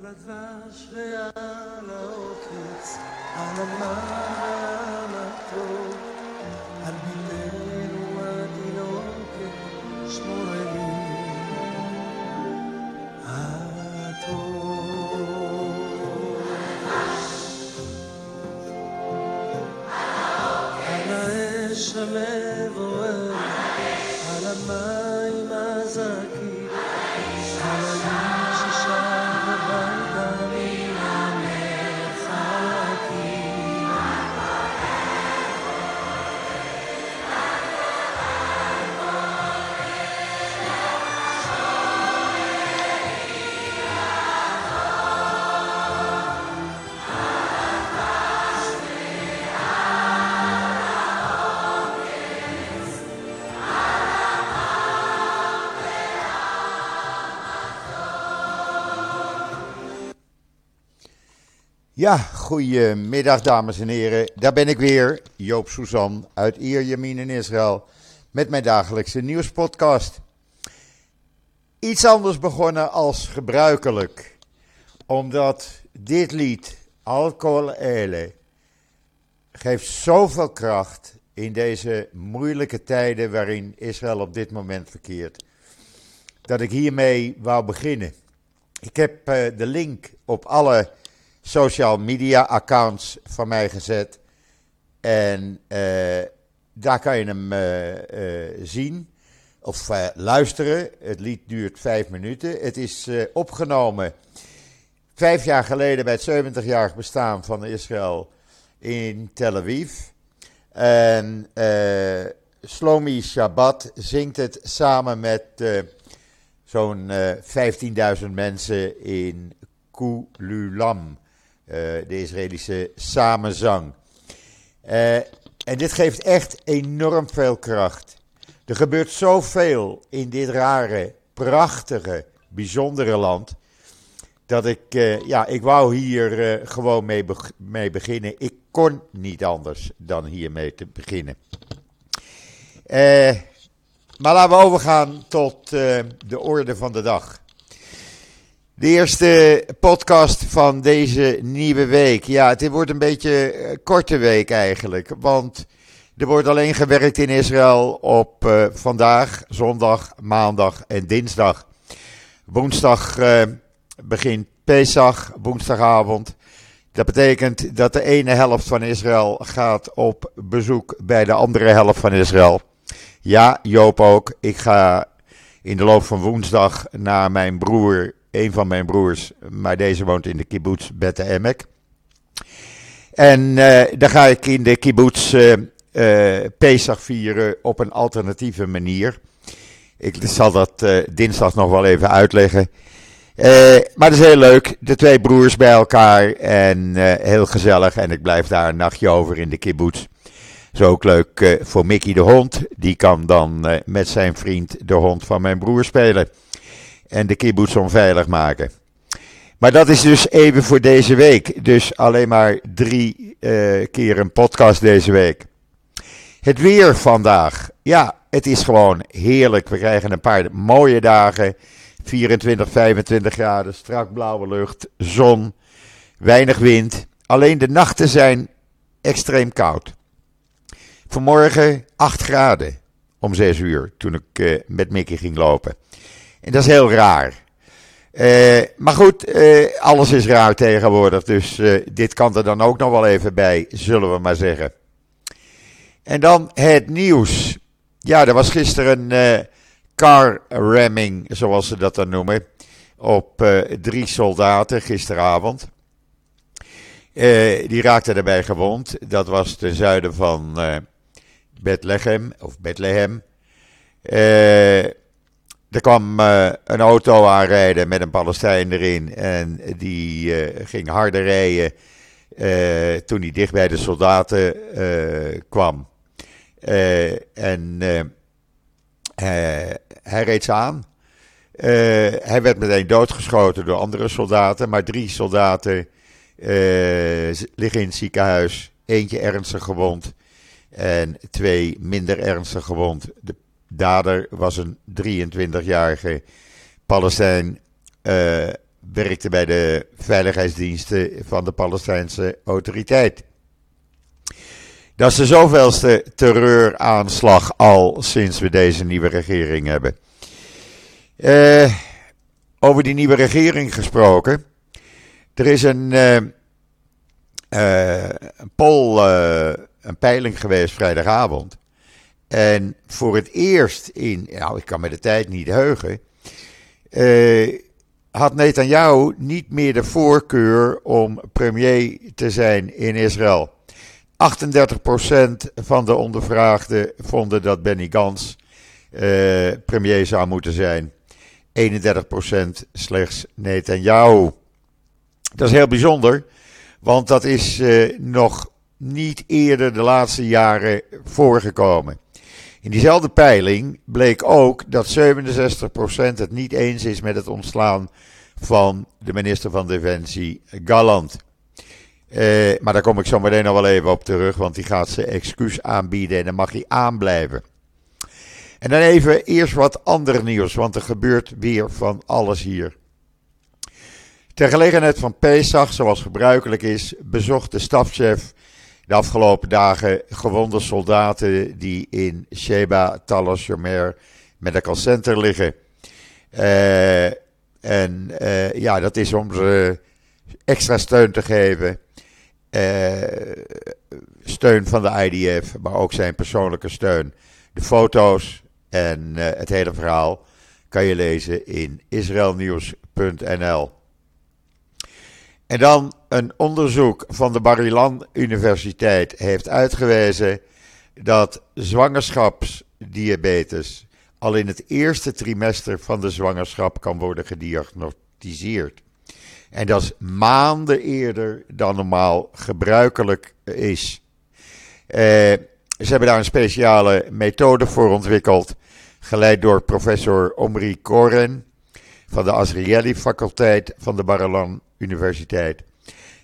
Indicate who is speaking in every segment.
Speaker 1: על הדבש ועל העוקץ, על המים ועל הטוב, על ביתנו התינוקת, שמור
Speaker 2: Ja, goedemiddag dames en heren. Daar ben ik weer, Joop Suzan uit Ierjemien in Israël, met mijn dagelijkse nieuwspodcast. Iets anders begonnen als gebruikelijk, omdat dit lied, Alcohol Ele, geeft zoveel kracht in deze moeilijke tijden waarin Israël op dit moment verkeert, dat ik hiermee wou beginnen. Ik heb eh, de link op alle social media accounts van mij gezet. En eh, daar kan je hem eh, eh, zien of luisteren. Het lied duurt vijf minuten. Het is opgenomen vijf jaar geleden bij het 70-jarig bestaan van Israël in Tel Aviv. En Shlomi Shabbat zingt het samen met zo'n eh 15.000 mensen in Kululam de Israëlische samenzang. Eh, en dit geeft echt enorm veel kracht. Er gebeurt zoveel in dit rare, prachtige, bijzondere land. Dat ik, eh, ja, ik wou hier eh, gewoon mee, mee beginnen. Ik kon niet anders dan hiermee te beginnen. Eh, maar laten we overgaan tot eh, de orde van de dag. De eerste podcast van deze nieuwe week. Ja, het wordt een beetje een korte week eigenlijk. Want er wordt alleen gewerkt in Israël op eh, vandaag, zondag, maandag en dinsdag. Woensdag eh, begint Pesach, woensdagavond. Dat betekent dat de ene helft van Israël gaat op bezoek bij de andere helft van Israël. Ja, Joop ook. Ik ga in de loop van woensdag naar mijn broer, een van mijn broers, maar deze woont in de kibbutz Bette Emek. En eh dan ga ik in de kibbutz eh, Pesach vieren op een alternatieve manier. Ik zal dat dinsdag nog wel even uitleggen. Maar het is heel leuk, de twee broers bij elkaar en heel gezellig. En ik blijf daar een nachtje over in de kibbutz. Is ook leuk voor Mickey de hond. Die kan dan met zijn vriend de hond van mijn broer spelen. En de kibbutz onveilig maken. Maar dat is dus even voor deze week. Dus alleen maar drie eh, keer een podcast deze week. Het weer vandaag. Ja, het is gewoon heerlijk. We krijgen een paar mooie dagen. 24, 25 graden, strak blauwe lucht, zon, weinig wind. Alleen de nachten zijn extreem koud. Vanmorgen 8 graden om 6 uur toen ik eh, met Mickey ging lopen. En dat is heel raar. Eh, maar goed, eh, alles is raar tegenwoordig, dus eh, dit kan er dan ook nog wel even bij, zullen we maar zeggen. En dan het nieuws. Ja, er was gisteren een car ramming, zoals ze dat dan noemen, op drie soldaten gisteravond. Die raakten daarbij gewond. Dat was ten zuiden van eh Bethlehem, of Bethlehem. Eh, er kwam eh, een auto aanrijden met een Palestijn erin. En die eh, ging harder rijden eh, toen hij dicht bij de soldaten kwam. En hij reed ze aan. Hij werd meteen doodgeschoten door andere soldaten. Maar drie soldaten liggen in het ziekenhuis. Eentje ernstig gewond. En twee minder ernstig gewond. De dader was een 23-jarige Palestijn. eh, werkte bij de veiligheidsdiensten van de Palestijnse autoriteit. Dat is de zoveelste terreuraanslag al sinds we deze nieuwe regering hebben. Uh, over die nieuwe regering gesproken. Er is een, uh, een poll, een peiling geweest vrijdagavond. En voor het eerst in, nou ik kan me de tijd niet heugen, had Netanyahu niet meer de voorkeur om premier te zijn in Israël. 38% van de ondervraagden vonden dat Benny Gans uh, premier zou moeten zijn. 31% slechts Netanyahu. Dat is heel bijzonder, want dat is uh, nog niet eerder de laatste jaren voorgekomen. In diezelfde peiling bleek ook dat 67% het niet eens is met het ontslaan van de minister van Defensie Galland. Uh, maar daar kom ik zo meteen nog wel even op terug, want die gaat zijn excuus aanbieden en dan mag hij aanblijven. En dan even eerst wat ander nieuws, want er gebeurt weer van alles hier. Ter gelegenheid van Pesach, zoals gebruikelijk is, bezocht de stafchef de afgelopen dagen gewonde soldaten die in Sheba, Talos, Shomer Medical Center liggen. Uh, en uh, ja, dat is om ze extra steun te geven. Uh, steun van de IDF, maar ook zijn persoonlijke steun. De foto's en het hele verhaal kan je lezen in israelnieuws.nl. En dan een onderzoek van de Barilan Universiteit heeft uitgewezen dat zwangerschapsdiabetes al in het eerste trimester van de zwangerschap kan worden gediagnosticeerd. En dat is maanden eerder dan normaal gebruikelijk is. Eh, ze hebben daar een speciale methode voor ontwikkeld, geleid door professor Omri Koren van de Azrieli faculteit van de Barilan Universiteit.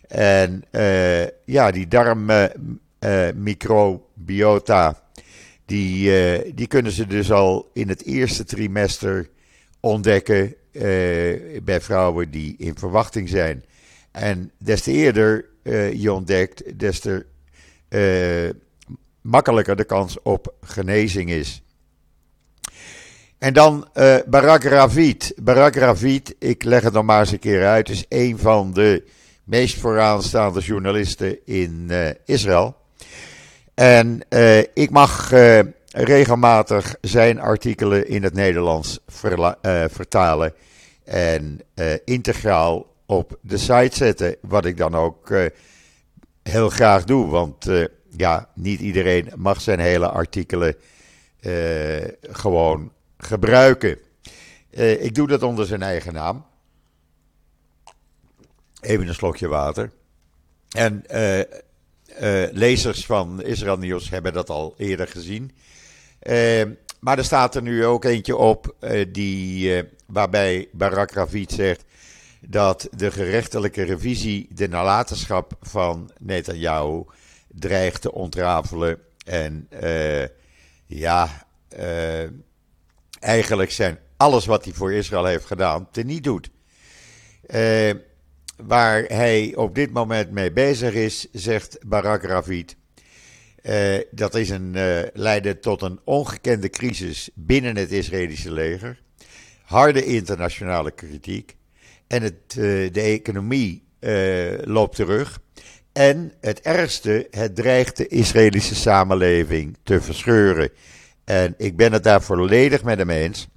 Speaker 2: En uh, ja, die darmmicrobiota, uh, die, uh, die kunnen ze dus al in het eerste trimester ontdekken bij vrouwen die in verwachting zijn. En des te eerder je ontdekt, des te makkelijker de kans op genezing is. En dan uh, Barak Ravid. Barak Ravid, ik leg het nog maar eens een keer uit, is een van de meest vooraanstaande journalisten in uh, Israël. En uh, ik mag regelmatig zijn artikelen in het Nederlands vertalen en integraal op de site zetten. Wat ik dan ook heel graag doe, want ja, niet iedereen mag zijn hele artikelen gewoon gebruiken. Uh, ik doe dat onder zijn eigen naam. Even een slokje water. En uh, uh, lezers van Israël Nieuws hebben dat al eerder gezien. maar er staat er nu ook eentje op die, waarbij Barak Ravid zegt dat de gerechtelijke revisie de nalatenschap van Netanyahu dreigt te ontrafelen. En ja, eigenlijk zijn alles wat hij voor Israël heeft gedaan teniet doet. Uh, waar hij op dit moment mee bezig is, zegt Barak Ravid. Uh, dat is een, uh, tot een ongekende crisis binnen het Israëlische leger. Harde internationale kritiek. En het, de economie loopt terug. En het ergste, het dreigt de Israëlische samenleving te verscheuren. En ik ben het daar volledig met hem eens.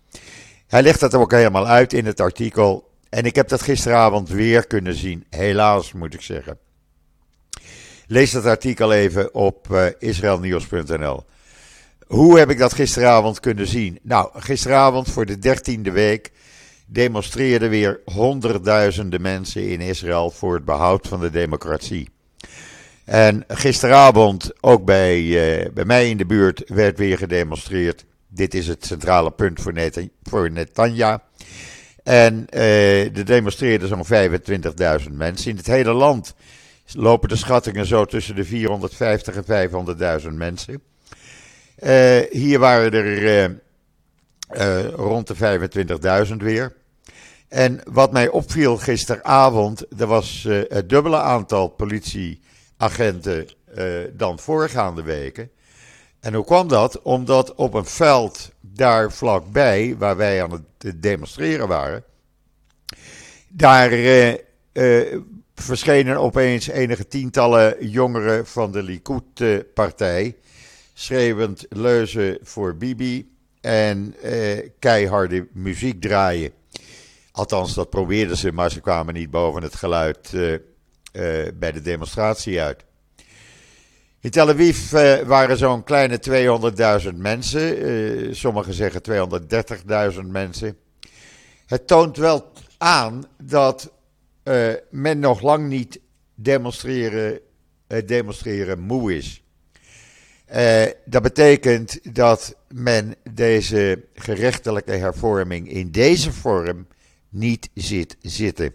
Speaker 2: Hij legt dat ook helemaal uit in het artikel. En ik heb dat gisteravond weer kunnen zien. Helaas moet ik zeggen. Lees dat artikel even op uh, israelnieuws.nl. Hoe heb ik dat gisteravond kunnen zien? Nou, gisteravond voor de dertiende week demonstreerden weer honderdduizenden mensen in Israël voor het behoud van de democratie. En gisteravond, ook bij, uh, bij mij in de buurt, werd weer gedemonstreerd. Dit is het centrale punt voor, Net. En uh, er demonstreerden zo'n 25.000 mensen. In het hele land lopen de schattingen zo tussen de 450 en 500.000 mensen. Uh, hier waren er rond de 25.000 weer. En wat mij opviel gisteravond, er was het dubbele aantal politieagenten uh, dan voorgaande weken. En hoe kwam dat? Omdat op een veld daar vlakbij, waar wij aan het demonstreren waren, daar uh, verschenen opeens enige tientallen jongeren van de Likud-partij, schreeuwend leuzen voor Bibi en keiharde muziek draaien. Althans, dat probeerden ze, maar ze kwamen niet boven het geluid bij de demonstratie uit. In Tel Aviv uh, waren zo'n kleine 200.000 mensen, sommigen zeggen 230.000 mensen. Het toont wel aan dat men nog lang niet demonstreren, demonstreren moe is. dat betekent dat men deze gerechtelijke hervorming in deze vorm niet zit zitten.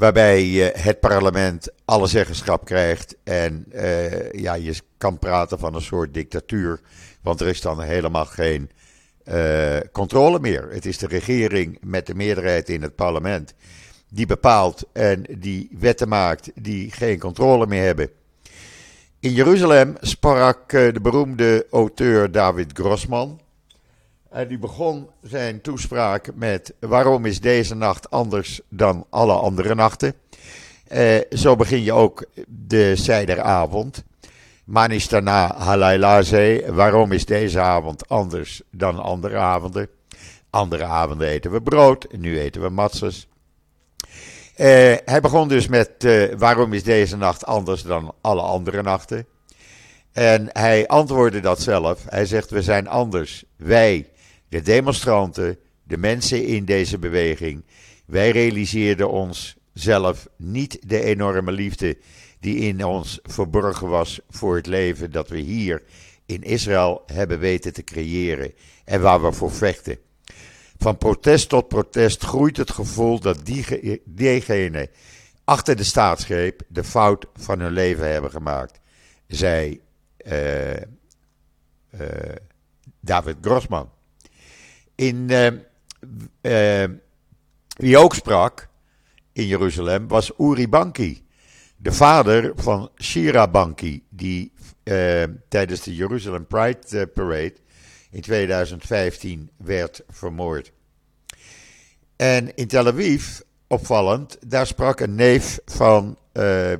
Speaker 2: Waarbij het parlement alle zeggenschap krijgt en uh, ja, je kan praten van een soort dictatuur, want er is dan helemaal geen uh, controle meer. Het is de regering met de meerderheid in het parlement die bepaalt en die wetten maakt die geen controle meer hebben. In Jeruzalem sprak uh, de beroemde auteur David Grossman. En die begon zijn toespraak met: Waarom is deze nacht anders dan alle andere nachten? Eh, zo begin je ook de zijderavond. Manis daarna Halailaze. Waarom is deze avond anders dan andere avonden? Andere avonden eten we brood, nu eten we matzes. Eh, hij begon dus met: uh, Waarom is deze nacht anders dan alle andere nachten? En hij antwoordde dat zelf. Hij zegt: We zijn anders. Wij de demonstranten, de mensen in deze beweging, wij realiseerden ons zelf niet de enorme liefde die in ons verborgen was voor het leven dat we hier in Israël hebben weten te creëren en waar we voor vechten. Van protest tot protest groeit het gevoel dat die, diegenen achter de staatsgreep de fout van hun leven hebben gemaakt, zei uh, uh, David Grossman. In, uh, wie ook sprak in Jeruzalem was Uri Banki, de vader van Shira Banki, die uh, tijdens de Jerusalem Pride Parade in 2015 werd vermoord. En in Tel Aviv, opvallend, daar sprak een neef van uh,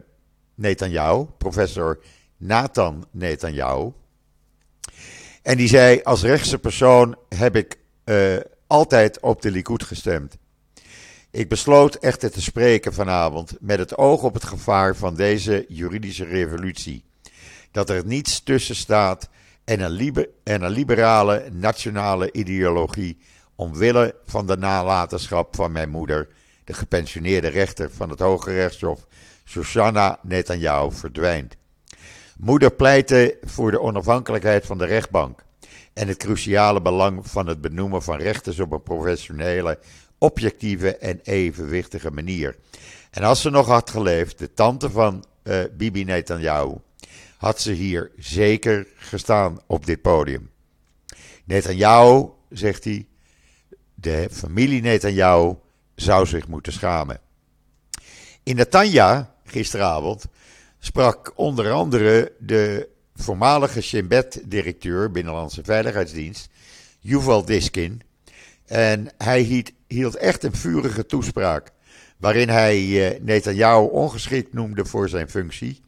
Speaker 2: professor Nathan Netanyahu. En die zei: Als rechtse persoon heb ik uh, altijd op de Likud gestemd. Ik besloot echter te spreken vanavond met het oog op het gevaar van deze juridische revolutie. Dat er niets tussen staat en een, liber en een liberale nationale ideologie omwille van de nalatenschap van mijn moeder, de gepensioneerde rechter van het Hoge Rechtshof, Shoshana Netanyahu, verdwijnt. Moeder pleitte voor de onafhankelijkheid van de rechtbank en het cruciale belang van het benoemen van rechters op een professionele, objectieve en evenwichtige manier. En als ze nog had geleefd, de tante van uh, Bibi Netanyahu, had ze hier zeker gestaan op dit podium. Netanyahu, zegt hij, de familie Netanyahu zou zich moeten schamen. In Netanya, gisteravond, sprak onder andere de voormalige Shin Bet-directeur Binnenlandse Veiligheidsdienst, Yuval Diskin. En hij hield, echt een vurige toespraak, waarin hij uh, Netanyahu ongeschikt noemde voor zijn functie.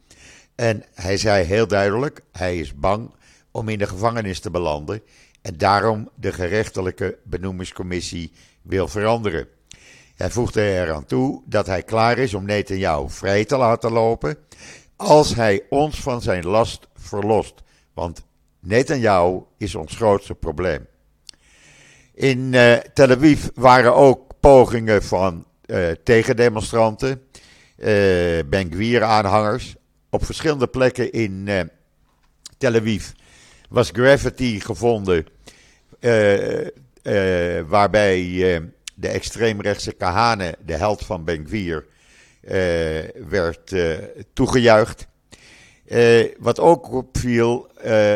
Speaker 2: En hij zei heel duidelijk, hij is bang om in de gevangenis te belanden en daarom de gerechtelijke benoemingscommissie wil veranderen. Hij voegde eraan toe dat hij klaar is om Netanyahu vrij te laten lopen als hij ons van zijn last verlost. Want Netanyahu is ons grootste probleem. In uh, Tel Aviv waren ook pogingen van uh, tegendemonstranten, uh, Ben-Gvir-aanhangers. Op verschillende plekken in Tel Aviv was graffiti gevonden, waarbij de extreemrechtse Kahane, de held van Ben-Gvir, werd toegejuicht. Uh, wat ook opviel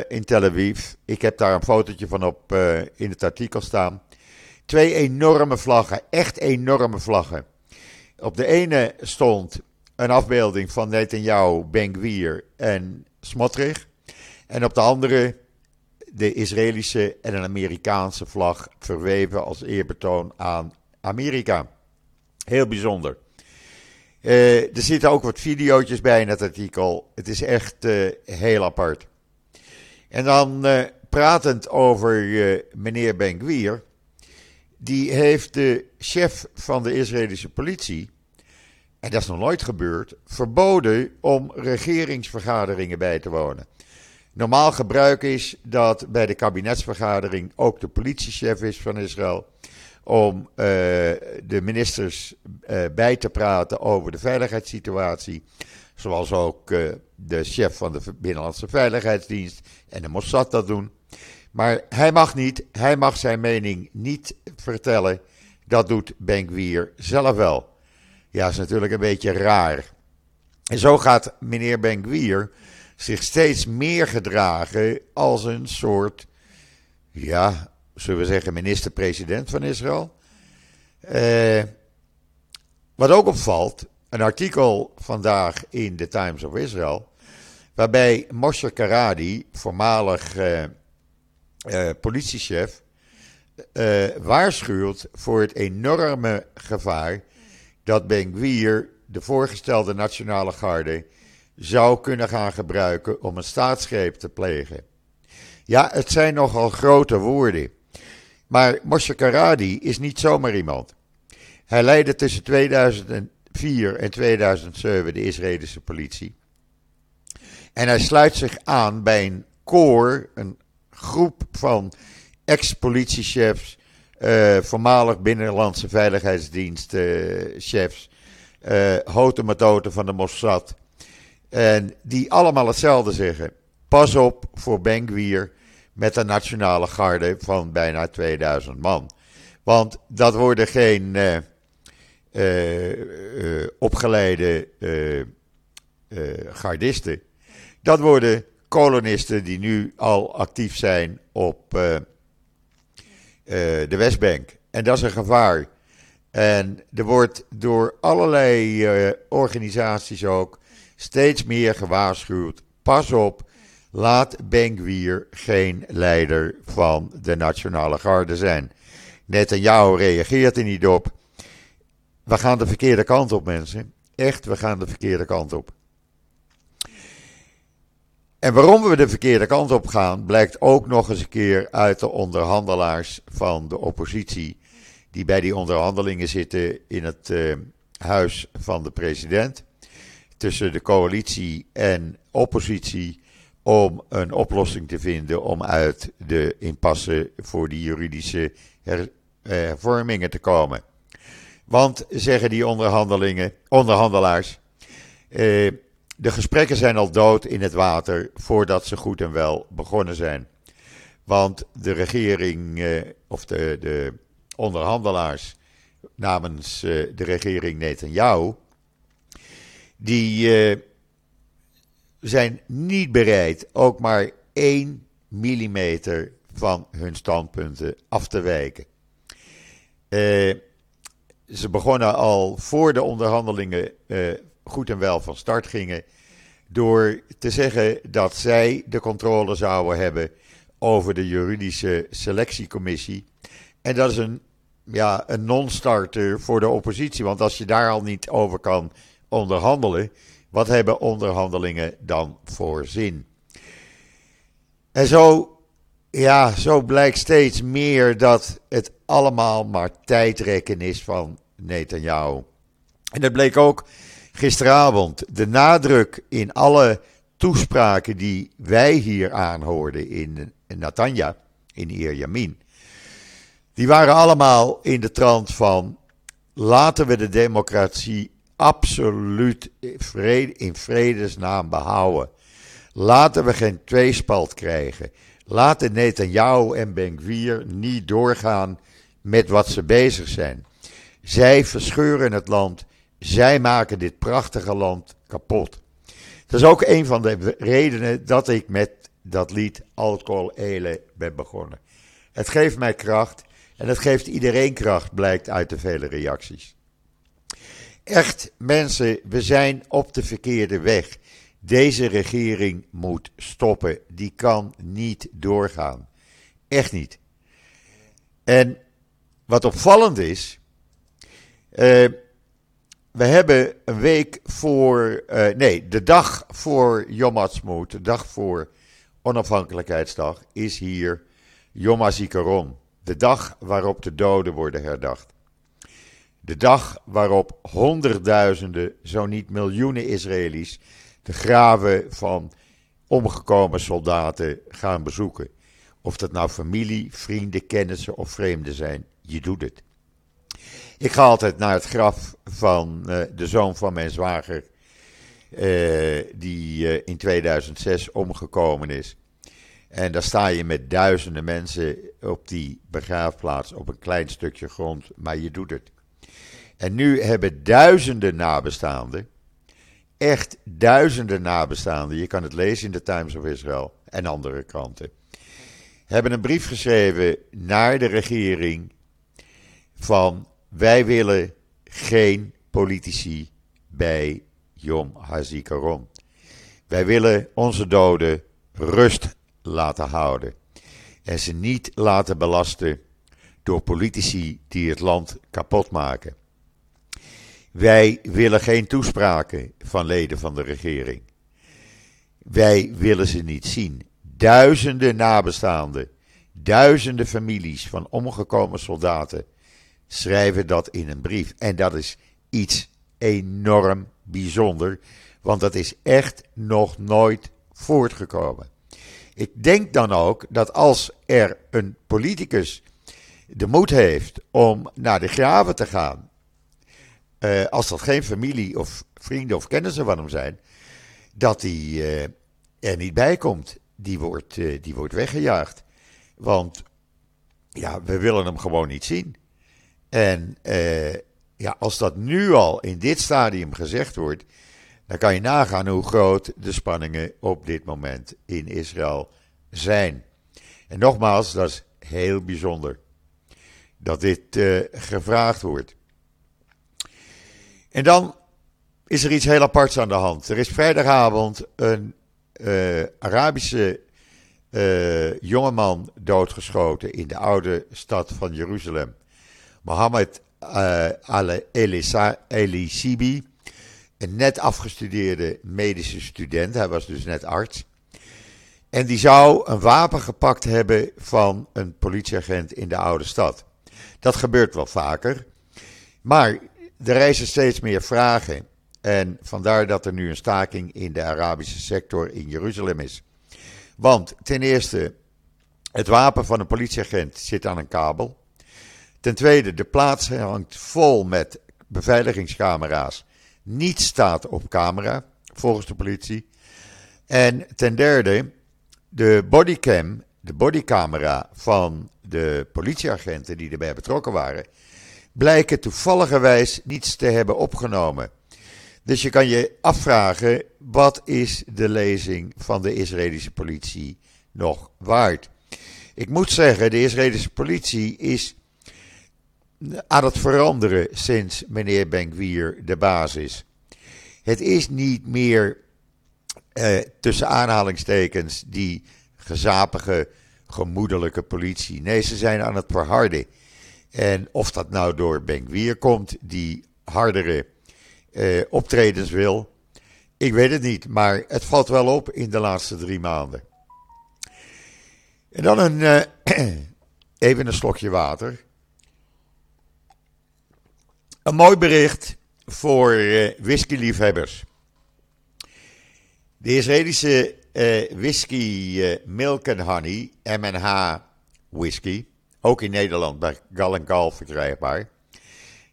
Speaker 2: in Tel Aviv, ik heb daar een fotootje van op in het artikel staan. twee enorme vlaggen, echt enorme vlaggen. Op de ene stond een afbeelding van Netanyahu, Ben-Gvir en Smotrich. En op de andere de Israëlische en een Amerikaanse vlag verweven als eerbetoon aan Amerika. Heel bijzonder. Uh, er zitten ook wat video's bij in het artikel. Het is echt uh, heel apart. En dan uh, pratend over meneer Ben-Gvir. Die heeft de chef van de Israëlische politie, en dat is nog nooit gebeurd, verboden om regeringsvergaderingen bij te wonen. Normaal gebruik is dat bij de kabinetsvergadering ook de politiechef is van Israël om de ministers uh, bij te praten over de veiligheidssituatie. Zoals ook uh, de chef van de Binnenlandse Veiligheidsdienst en de Mossad dat doen. Maar hij mag niet, hij mag zijn mening niet vertellen. Dat doet Benkwier zelf wel. Ja, is natuurlijk een beetje raar. En zo gaat meneer Benkwier zich steeds meer gedragen als een soort, ja, zullen we zeggen, minister-president van Israël. Eh, wat ook opvalt, een artikel vandaag in the Times of Israel, waarbij Moshe Karadi, voormalig eh, eh, politiechef, uh, waarschuwt voor het enorme gevaar dat Ben Gwier, de voorgestelde nationale garde, zou kunnen gaan gebruiken om een staatsgreep te plegen. Ja, het zijn nogal grote woorden. Maar Moshe Karadi is niet zomaar iemand. Hij leidde tussen 2004 en 2007 de Israëlische politie. En hij sluit zich aan bij een koor, een groep van ex-politiechefs, uh, voormalig Binnenlandse Veiligheidsdienstchefs, uh, uh, houten van de Mossad. En die allemaal hetzelfde zeggen. Pas op voor Bengwier met een nationale garde van bijna 2000 man. Want dat worden geen uh, opgeleide gardisten. Dat worden kolonisten die nu al actief zijn op de Westbank. En dat is een gevaar. En er wordt door allerlei organisaties ook steeds meer gewaarschuwd. Pas op, laat Bengwier geen leider van de Nationale Garde zijn. Netanyahu reageert er niet op. We gaan de verkeerde kant op, mensen. Echt, we gaan de verkeerde kant op. En waarom we de verkeerde kant op gaan, blijkt ook nog eens een keer uit de onderhandelaars van de oppositie. Die bij die onderhandelingen zitten in het uh, huis van de president tussen de coalitie en oppositie om een oplossing te vinden om uit de impasse voor die juridische her, hervormingen te komen. Want, zeggen die onderhandelingen, onderhandelaars, eh, de gesprekken zijn al dood in het water voordat ze goed en wel begonnen zijn. Want de regering, eh, of de, de onderhandelaars namens eh, de regering Netanyahu, die uh, zijn niet bereid ook maar 1 millimeter van hun standpunten af te wijken. Uh, ze begonnen al voor de onderhandelingen uh, goed en wel van start gingen. Door te zeggen dat zij de controle zouden hebben over de juridische selectiecommissie. En dat is een, ja, een non-starter voor de oppositie. Want als je daar al niet over kan onderhandelen, wat hebben onderhandelingen dan voor zin? En zo, ja, zo blijkt steeds meer dat het allemaal maar tijdrekken is van Netanyahu. En dat bleek ook gisteravond. De nadruk in alle toespraken die wij hier aanhoorden in, Natanja, in Ierjamin, die waren allemaal in de trant van laten we de democratie absoluut in vredesnaam behouden. Laten we geen tweespalt krijgen. Laten Netanyahu en Ben-Gvir niet doorgaan met wat ze bezig zijn. Zij verscheuren het land. Zij maken dit prachtige land kapot. Dat is ook een van de redenen dat ik met dat lied Alcohol Ele ben begonnen. Het geeft mij kracht. En dat geeft iedereen kracht, blijkt uit de vele reacties. Echt, mensen, we zijn op de verkeerde weg. Deze regering moet stoppen. Die kan niet doorgaan. Echt niet. En wat opvallend is. Uh, we hebben een week voor. Uh, nee, de dag voor Yom Ha'atzmaut, de dag voor Onafhankelijkheidsdag, is hier Yom HaZikaron. De dag waarop de doden worden herdacht. De dag waarop honderdduizenden, zo niet miljoenen Israëli's de graven van omgekomen soldaten gaan bezoeken. Of dat nou familie, vrienden, kennissen of vreemden zijn, je doet het. Ik ga altijd naar het graf van uh, de zoon van mijn zwager, uh, die uh, in 2006 omgekomen is. En daar sta je met duizenden mensen op die begraafplaats op een klein stukje grond, maar je doet het. En nu hebben duizenden nabestaanden, echt duizenden nabestaanden, je kan het lezen in de Times of Israel en andere kranten, hebben een brief geschreven naar de regering van wij willen geen politici bij Yom HaZikaron. Wij willen onze doden rust laten houden en ze niet laten belasten door politici die het land kapot maken. Wij willen geen toespraken van leden van de regering. Wij willen ze niet zien. Duizenden nabestaanden, duizenden families van omgekomen soldaten schrijven dat in een brief. En dat is iets enorm bijzonder, want dat is echt nog nooit voortgekomen. Ik denk dan ook dat als er een politicus de moed heeft om naar de graven te gaan uh, als dat geen familie of vrienden of kennissen van hem zijn, dat hij uh, er niet bij komt. Die wordt, uh, die wordt weggejaagd. Want ja, we willen hem gewoon niet zien. En ja, als dat nu al in dit stadium gezegd wordt, dan kan je nagaan hoe groot de spanningen op dit moment in Israël zijn. En nogmaals, dat is heel bijzonder dat dit gevraagd wordt. En dan is er iets heel aparts aan de hand. Er is vrijdagavond een uh, Arabische uh, jongeman doodgeschoten in de oude stad van Jeruzalem. Mohammed uh, Al-Elisibi, een net afgestudeerde medische student, hij was dus net arts. En die zou een wapen gepakt hebben van een politieagent in de oude stad. Dat gebeurt wel vaker. Maar er reizen steeds meer vragen. En vandaar dat er nu een staking in de Arabische sector in Jeruzalem is. Want ten eerste, het wapen van een politieagent zit aan een kabel. Ten tweede, de plaats hangt vol met beveiligingscamera's. Niets staat op camera, volgens de politie. En ten derde, de bodycam, de bodycamera van de politieagenten die erbij betrokken waren, blijken toevalligerwijs niets te hebben opgenomen. Dus je kan je afvragen, wat is de lezing van de Israëlische politie nog waard? Ik moet zeggen, de Israëlische politie is aan het veranderen sinds meneer Benkwier de baas is. Het is niet meer eh, tussen aanhalingstekens die gezapige, gemoedelijke politie. Nee, ze zijn aan het verharden. En of dat nou door Benkwier komt, die hardere eh, optredens wil, ik weet het niet. Maar het valt wel op in de laatste drie maanden. En dan een, eh, even een slokje water. Een mooi bericht voor uh, whiskyliefhebbers. De Israëlische uh, whisky uh, Milk and Honey, MH whisky, ook in Nederland bij Gal Gal verkrijgbaar,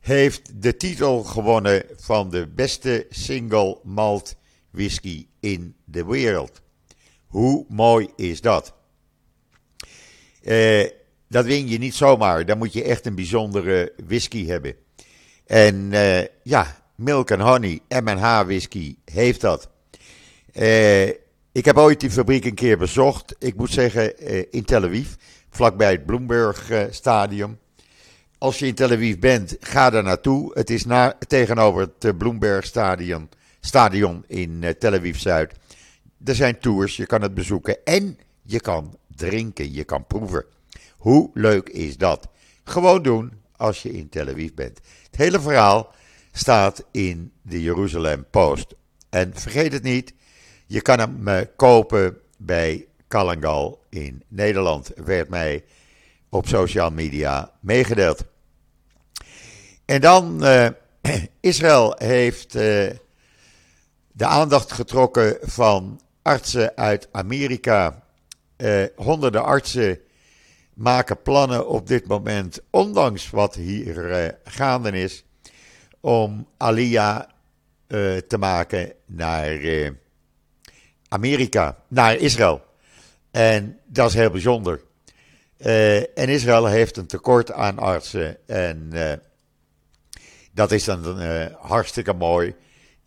Speaker 2: heeft de titel gewonnen van de beste single malt whisky in de wereld. Hoe mooi is dat? Dat win je niet zomaar. Dan moet je echt een bijzondere whisky hebben. En uh, ja, Milk and Honey, M&H whisky, heeft dat. Uh, ik heb ooit die fabriek een keer bezocht. Ik moet zeggen, in Tel Aviv vlakbij het Bloomberg Stadium. als je in Tel Aviv bent, ga daar naartoe. Het is na, tegenover het eh, Bloomberg Stadion, stadion in eh, Tel Aviv Zuid. Er zijn tours, je kan het bezoeken en je kan drinken, je kan proeven. Hoe leuk is dat? Gewoon doen als je in Tel Aviv bent. Het hele verhaal staat in de Jeruzalem Post. En vergeet het niet, je kan hem uh, kopen bij Kalangal in Nederland, werd mij op social media meegedeeld. En dan, uh, Israël heeft uh, de aandacht getrokken van artsen uit Amerika. Honderden artsen maken plannen op dit moment, ondanks wat hier gaande is, om Alia te maken naar Amerika, naar Israël. En dat is heel bijzonder. En Israël heeft een tekort aan artsen. En dat is dan hartstikke mooi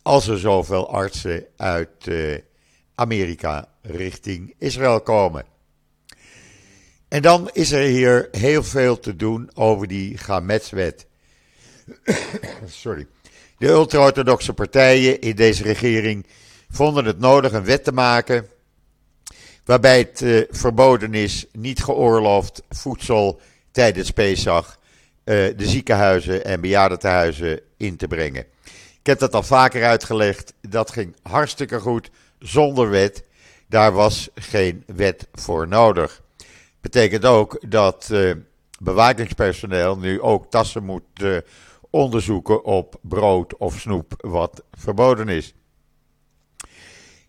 Speaker 2: als er zoveel artsen uit Amerika richting Israël komen. En dan is er hier heel veel te doen over die Gametswet. Sorry. De ultra-orthodoxe partijen in deze regering vonden het nodig een wet te maken waarbij het uh, verboden is, niet geoorloofd voedsel tijdens Pesach uh, de ziekenhuizen en bejaardentehuizen in te brengen. Ik heb dat al vaker uitgelegd, dat ging hartstikke goed zonder wet. Daar was geen wet voor nodig. Betekent ook dat uh, bewakingspersoneel nu ook tassen moet onderzoeken op brood of snoep wat verboden is.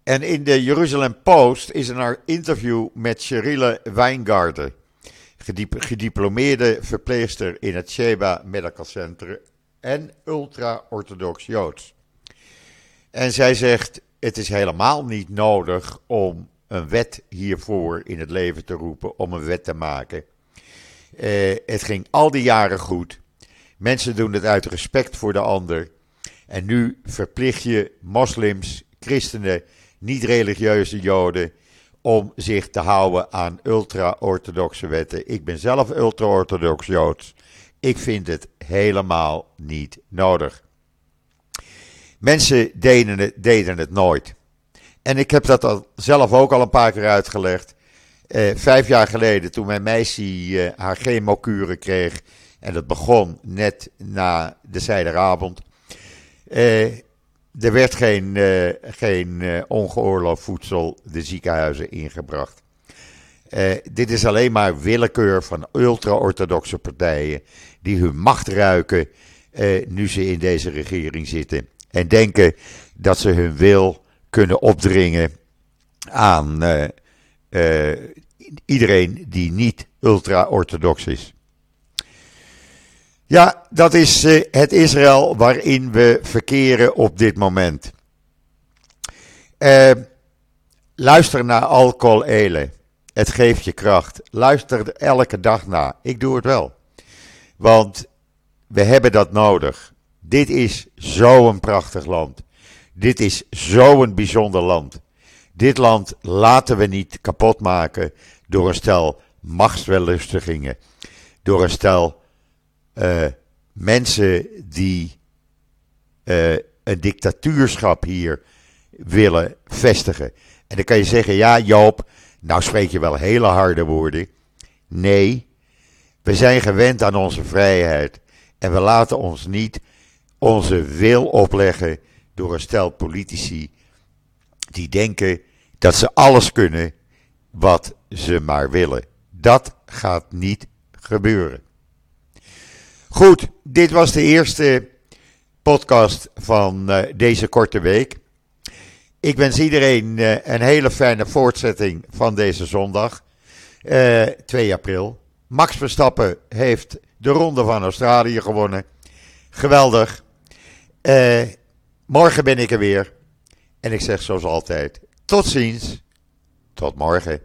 Speaker 2: En in de Jeruzalem Post is een interview met Sherile Wijngaarden, gediplomeerde verpleegster in het Sheba Medical Center en ultra-orthodox Joods. En zij zegt: Het is helemaal niet nodig om een wet hiervoor in het leven te roepen, om een wet te maken. Uh, het ging al die jaren goed. Mensen doen het uit respect voor de ander. En nu verplicht je moslims, christenen niet-religieuze Joden om zich te houden aan ultra-orthodoxe wetten. Ik ben zelf ultra-orthodox Joods. Ik vind het helemaal niet nodig. Mensen deden het, deden het nooit. En ik heb dat al, zelf ook al een paar keer uitgelegd. Eh, vijf jaar geleden, toen mijn meisje eh, haar chemokuren kreeg. En dat begon net na de zijderavond. Eh, er werd geen, uh, geen uh, ongeoorloofd voedsel de ziekenhuizen ingebracht. Uh, dit is alleen maar willekeur van ultra-orthodoxe partijen die hun macht ruiken nu ze in deze regering zitten. En denken dat ze hun wil kunnen opdringen aan iedereen die niet ultra-orthodox is. Ja, dat is uh, het Israël waarin we verkeren op dit moment. Luister naar Alcohol Ele. Het geeft je kracht. Luister er elke dag naar. Ik doe het wel. Want we hebben dat nodig. Dit is zo'n prachtig land. Dit is zo'n bijzonder land. Dit land laten we niet kapot maken door een stel machtswellustigingen. Door een stel uh, mensen die uh, een dictatuurschap hier willen vestigen. En dan kan je zeggen, ja Joop, nou spreek je wel hele harde woorden. Nee, we zijn gewend aan onze vrijheid. En we laten ons niet onze wil opleggen door een stel politici die denken dat ze alles kunnen wat ze maar willen. Dat gaat niet gebeuren. Goed, dit was de eerste podcast van uh, deze korte week. Ik wens iedereen uh, een hele fijne voortzetting van deze zondag, uh, eh, 2 april. Max Verstappen heeft de Ronde van Australië gewonnen. Geweldig. Morgen ben ik er weer. En ik zeg zoals altijd: tot ziens. Tot morgen.